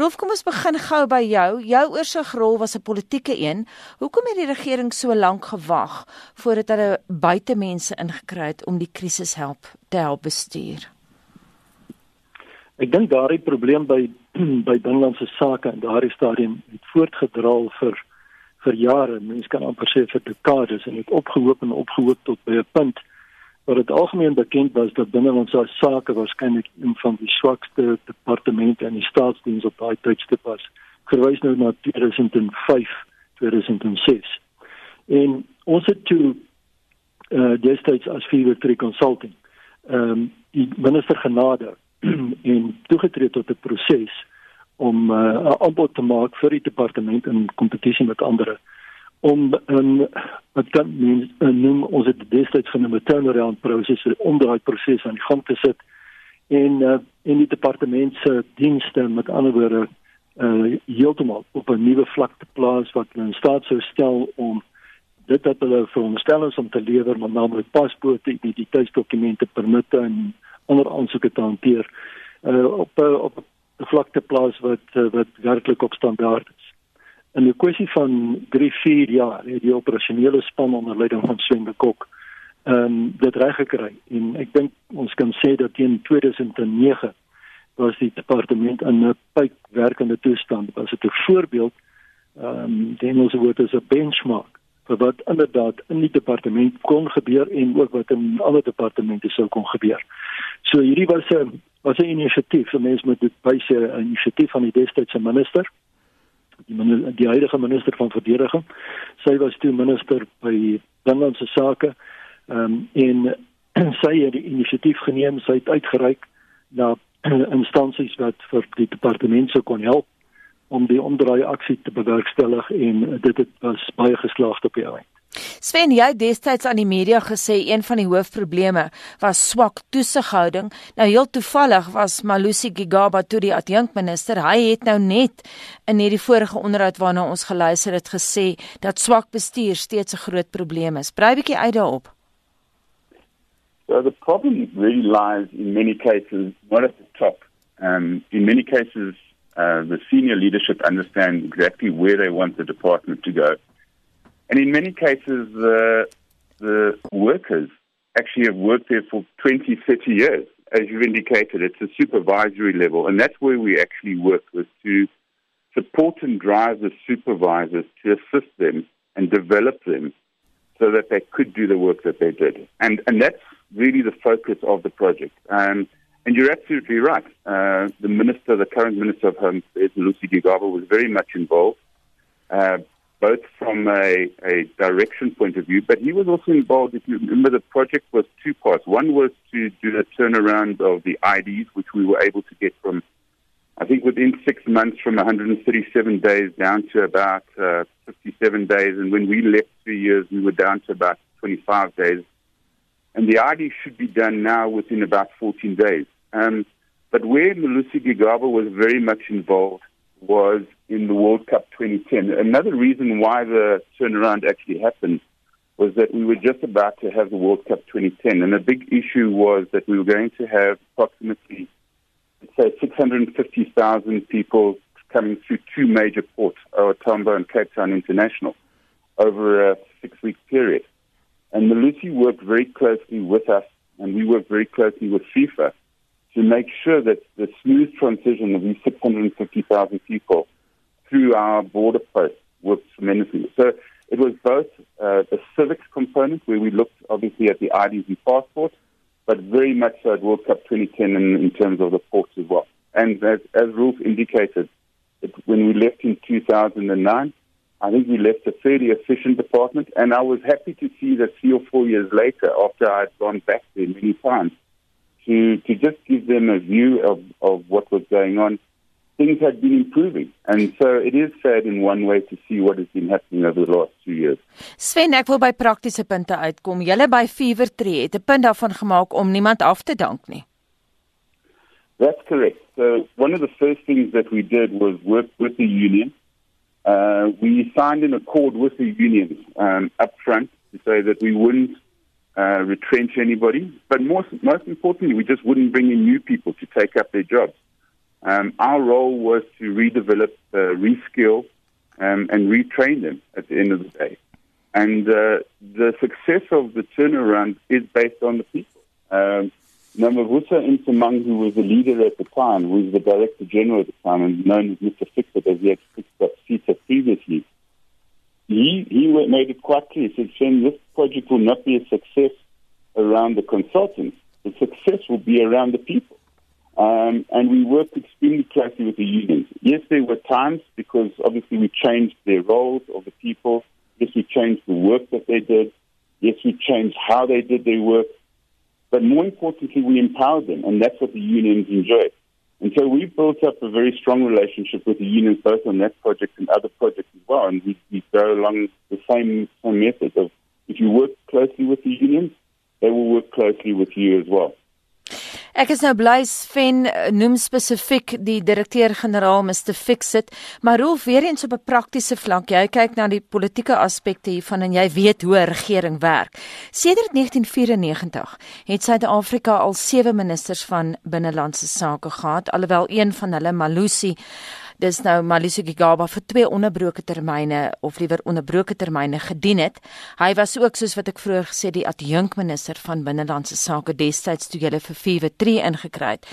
Rolf, kom ons begin gou by jou. Jou oorsigrol was 'n politieke een. Hoekom het die regering so lank gewag voordat hulle buitemense ingekry het om die krisis help te help bestuur? Ek dink daardie probleem by by binnelandse sake en daardie stadium het voortgedraal vir vir jare. Mense kan amper sê vir dekades en het opgehoop en opgehoop tot by 'n punt waar dit algemeen bekend was dat binnelandse sake waarskynlik een van die swakste departemente in die staatsdiens op daai tydstip was. Verwys nou na 2005, 2006. En ons het toe eh uh, destyds as Fever Tree Consulting ehm um, die minister genade en toegetree tot 'n proses om uh, 'n aanbod te maak vir die departement in kompetisie met ander om 'n wat kan mens noem ons het destyds genoem 'n turnaround proses 'n omdraai proses aan die gang te sit en uh, en die departement se dienste met ander woorde uh, heeltemal op 'n nuwe vlak te plaas wat hulle in staat sou stel om dit wat hulle veronderstel is om te lewer met naamlik paspoorte, identiteitsdokumente, permitte en ander aansoeke te hanteer uh, op uh, op 'n vlak te plaas wat uh, wat werklik op standaard is. In 'n kwessie van 3-4 jaar het die operasionele span onder leiding van Sven de Kok ehm um, dit reg gekry en ek dink ons kan sê dat teen 2009 was die departement in 'n pyp werkende toestand. Was dit 'n voorbeeld ehm um, die Engelse woord is 'n benchmark vir wat inderdaad in die departement kon gebeur en ook wat in alle departemente sou kon gebeur. So hierdie was 'n was 'n inisiatief, 'n mens moet dit byse 'n inisiatief van die destydse minister, die minister, die huidige minister van verdediging. Sy was toe minister by binnelandse sake. Ehm um, en sy het die inisiatief geneem, sy het uitgereik na instansies wat vir die departement sou kon help om die omdraai aksie te bewerkstellig en dit het was baie geslaagd op die einde. Sven, jy het destyds aan die media gesê een van die hoofprobleme was swak toesighouding. Nou heel toevallig was Malusi Gigaba toe die adjunkminister. Hy het nou net in hierdie vorige onderhoud waarna ons geluister het gesê dat swak bestuur steeds 'n groot probleem is. Brei bietjie uit daarop. So the problem really lies in many cases not at the top. Um in many cases uh the senior leadership understand exactly where they want the department to go. And in many cases, the, the workers actually have worked there for 20, 30 years. As you've indicated, it's a supervisory level. And that's where we actually work with to support and drive the supervisors to assist them and develop them so that they could do the work that they did. And, and that's really the focus of the project. Um, and you're absolutely right. Uh, the minister, the current minister of Home Affairs, Lucy Gigaba, was very much involved. Uh, both from a, a direction point of view, but he was also involved. If you remember, the project was two parts. One was to do a turnaround of the IDs, which we were able to get from, I think, within six months from 137 days down to about uh, 57 days. And when we left three years, we were down to about 25 days. And the ID should be done now within about 14 days. Um, but where Malusi Gigaba was very much involved was in the World Cup 2010. Another reason why the turnaround actually happened was that we were just about to have the World Cup 2010, and a big issue was that we were going to have approximately, say, 650,000 people coming through two major ports, Tambo and Cape Town International, over a six-week period. And Malusi worked very closely with us, and we worked very closely with FIFA to make sure that the smooth transition of these 650,000 people through our border post worked tremendously. So it was both uh, a civics component where we looked obviously at the IDs and passports, but very much so at World Cup 2010 in, in terms of the ports as well. And as, as Rolf indicated, it, when we left in 2009, I think we left a fairly efficient department, and I was happy to see that three or four years later, after I had gone back there many times, to, to just give them a view of, of what was going on, things had been improving. And so it is sad in one way to see what has been happening over the last two years. Sven, ek wil by praktiese punte uitkom. Julle by Fever Tree het 'n punt daarvan gemaak om niemand af te dank nie. That's correct. So one of the first things that we did was work with the union. Uh, we signed an accord with the unions um, up front to say that we wouldn't uh, retrench anybody. But most, most importantly, we just wouldn't bring in new people to take up their jobs. Um, our role was to redevelop, uh, reskill, um, and retrain them at the end of the day. And uh, the success of the turnaround is based on the people. Um, Mavuso Msimang, who was the leader at the time, who was the director general at the time, and known as Mr. Fixit, as he had fixed up SITA previously, he, he made it quite clear. He said, this project will not be a success around the consultants. The success will be around the people. Um, and we worked extremely closely with the unions. Yes, there were times because obviously we changed the roles of the people. Yes, we changed the work that they did. Yes, we changed how they did their work. But more importantly, we empowered them, and that's what the unions enjoyed. And so we've built up a very strong relationship with the unions, both on that project and other projects as well. And we, we go along the same, same method of if you work closely with the unions, they will work closely with you as well. Ek is nou bly Sven eh, noem spesifiek die direkteur-generaal Mr Fixit, maar Rolf weer eens op 'n praktiese vlak. Jy kyk na die politieke aspekte hiervan en jy weet hoe 'n regering werk. Sedert 1994 het Suid-Afrika al 7 ministers van binnelandse sake gehad, alhoewel een van hulle Malusi dis nou Maliso Gigaba vir twee onderbroke termyne of liewer onderbroke termyne gedien het. Hy was ook soos wat ek vroeër gesê die adjunkminister van binnelandse sake destyds toe hulle vir Vive 3 ingekry het.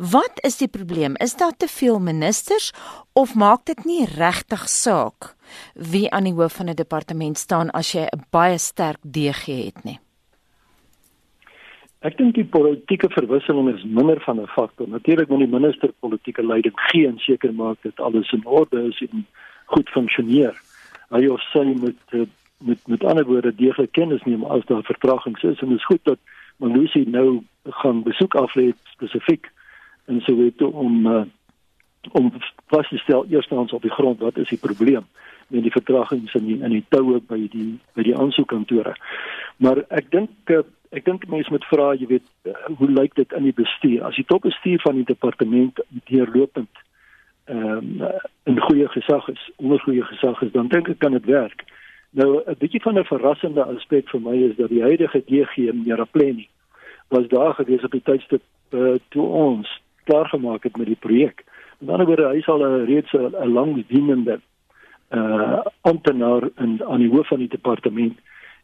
Wat is die probleem? Is daar te veel ministers of maak dit nie regtig saak wie aan die hoof van 'n departement staan as jy 'n baie sterk DG het nie? Ek dink die politieke verwisseling is minder van 'n faktor. Natuurlik moet die minister politieke leiding gee en seker maak dat alles in orde is en goed funksioneer. Hy of sy moet eh, met met ander woorde deeglik kennis neem as daar vertragings is en dit is goed dat Malusi nou gaan besoek aflê spesifiek en so weet om uh, om vas te stel eerstens op die grond wat is die probleem met die vertragings in die, in die toue by die by die aansoekkantore. Maar ek dink uh, ek dink mense moet vra, jy weet, uh, hoe lyk dit in die bestuur? As die topbestuur van die departement deurlopend ehm um, in goeie gesag is, onder goeie gesag is, dan dink ek kan dit werk. Nou 'n bietjie van 'n verrassende aspek vir my is dat die huidige DG meneer Rapleni was daar gewees op die tydstip uh, toe ons klaar gemaak het met die projek. Met ander woorde, hy sal 'n reeds 'n lang dienende uh amptenaar in aan die hoof van die departement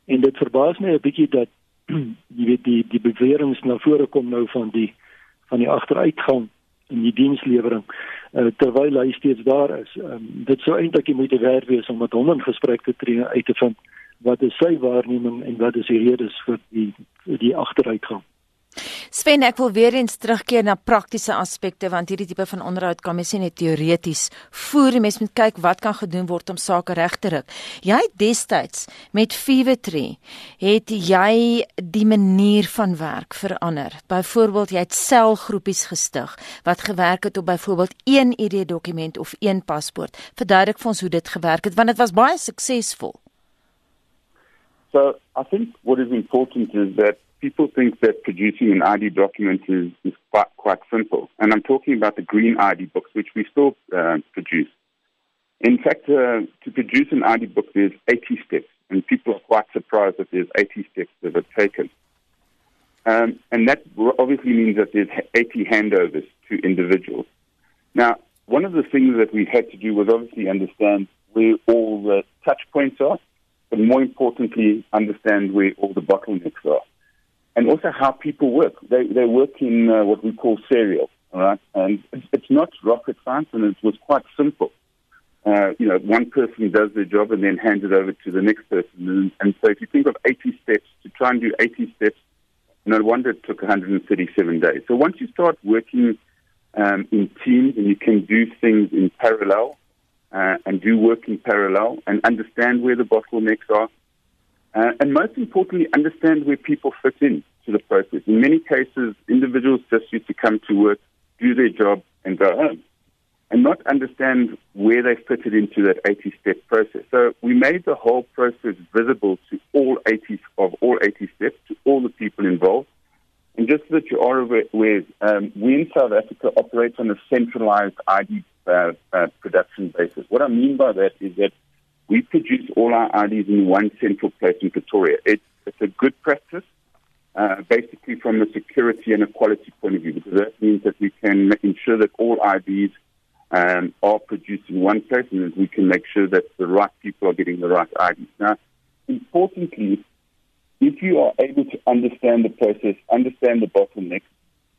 en dit verbaas my 'n bietjie dat jy weet die die beweringe na vore kom nou van die van die agteruitgang in die dienslewering uh, terwyl hy steeds daar is. Um, dit sou eintlik moet werk wees om met hom in gesprek te tree uit te vind wat is sy waarneming en wat is die redes vir die vir die agteruitgang. Sven, ek wil weer eens terugkeer na praktiese aspekte want hierdie tipe van onderhoud kan mens nie net teoreties voer. Mens moet kyk wat kan gedoen word om sake reg te ruk. Jy destyds met Fevertree het jy die manier van werk verander. Byvoorbeeld jy het selgroepies gestig wat gewerk het op byvoorbeeld een ID dokument of een paspoort. Verduidelik vir ons hoe dit gewerk het want dit was baie suksesvol. So, I think what is important is that people think that producing an ID document is, is quite, quite simple. And I'm talking about the green ID books, which we still uh, produce. In fact, uh, to produce an ID book, there's 80 steps, and people are quite surprised that there's 80 steps that are taken. Um, and that obviously means that there's 80 handovers to individuals. Now, one of the things that we had to do was obviously understand where all the touch points are, but more importantly, understand where all the bottlenecks are and also how people work. They they work in uh, what we call serial, all right? And it's, it's not rocket science, and it was quite simple. Uh, you know, one person does their job and then hands it over to the next person. And, and so, if you think of 80 steps to try and do 80 steps, no wonder it took 137 days. So once you start working um, in teams and you can do things in parallel uh, and do work in parallel and understand where the bottlenecks are, uh, and most importantly, understand where people fit in to the process. In many cases, individuals just used to come to work, do their job, and go home, and not understand where they fitted into that 80 step process. So we made the whole process visible to all 80 of all 80 steps, to all the people involved. And just so that you are aware, um, we in South Africa operate on a centralized ID uh, uh, production basis. What I mean by that is that we produce all our IDs in one central place in Pretoria. It's, it's a good practice. uh, basically from a security and a quality point of view, because that means that we can ensure that all IDs um, are produced in one place and that we can make sure that the right people are getting the right IDs. Now, importantly, if you are able to understand the process, understand the bottlenecks,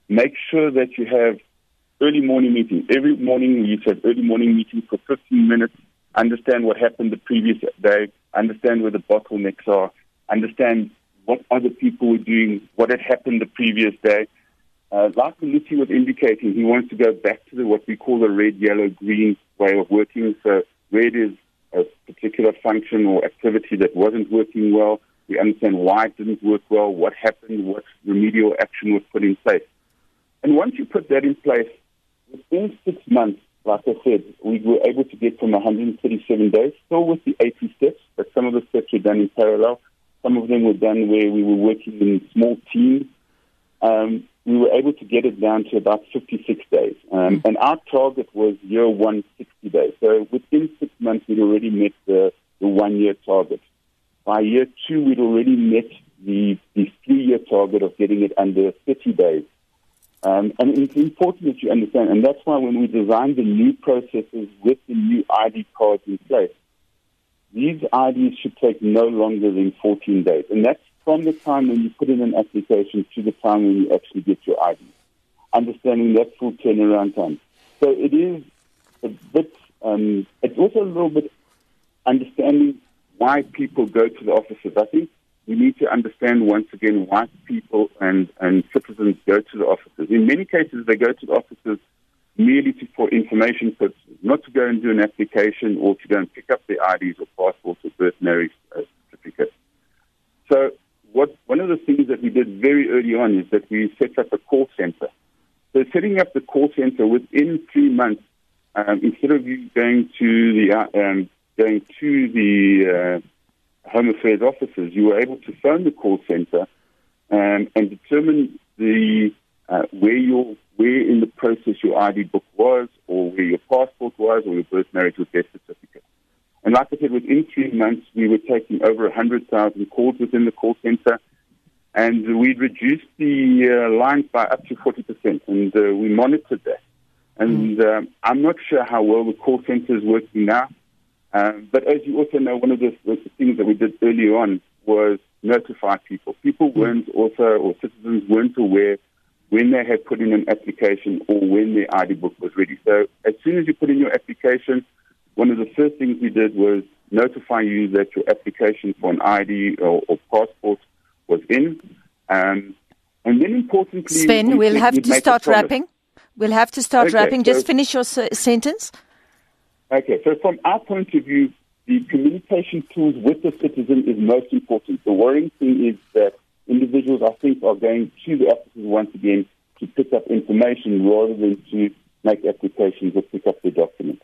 make sure that you have early morning meetings. Every morning you have early morning meetings for 15 minutes, understand what happened the previous day, understand where the bottlenecks are, understand what other people were doing, what had happened the previous day. Uh, like Lucy was indicating, he wants to go back to the, what we call the red, yellow, green way of working. So red is a particular function or activity that wasn't working well. We understand why it didn't work well, what happened, what remedial action was put in place. And once you put that in place, within six months, like I said, we were able to get from 137 days, still with the 80 steps, but some of the steps were done in parallel. Some of them were done where we were working in small teams. Um, we were able to get it down to about 56 days. Um, mm. And our target was year one, 60 days. So within six months, we'd already met the, the one year target. By year two, we'd already met the, the three year target of getting it under 30 days. Um, and it's important that you understand, and that's why when we designed the new processes with the new ID cards in place, these IDs should take no longer than 14 days. And that's from the time when you put in an application to the time when you actually get your ID. Understanding that full turnaround time. So it is a bit, um, it's also a little bit understanding why people go to the offices. I think we need to understand once again why people and, and citizens go to the offices. In many cases, they go to the offices merely to, for information purposes, not to go and do an application or to go and pick up their IDs or passports or birth marriage uh, certificates. So, what one of the things that we did very early on is that we set up a call center. So, setting up the call center within three months, um, instead of you going to the uh, um, going to the uh, Home Affairs offices, you were able to phone the call center um, and determine the uh, where your where in the process your ID book was, or where your passport was, or your birth, marriage, or death certificate. And like I said, within three months, we were taking over 100,000 calls within the call center, and we'd reduced the uh, lines by up to 40%, and uh, we monitored that. And mm. um, I'm not sure how well the call center is working now, um, but as you also know, one of the, the things that we did early on was notify people. People mm. weren't also, or citizens weren't aware when they had put in an application or when their ID book was ready. So as soon as you put in your application, one of the first things we did was notify you that your application for an ID or, or passport was in. Um, and then importantly, Sven, we will have to start wrapping. We'll have to start okay, wrapping. Just finish your sentence. Okay, so from our point of view, the communication tools with the citizen is most important. The worrying thing is that individuals, I think, are going to the offices once again to pick up information rather than to make applications or pick up the documents.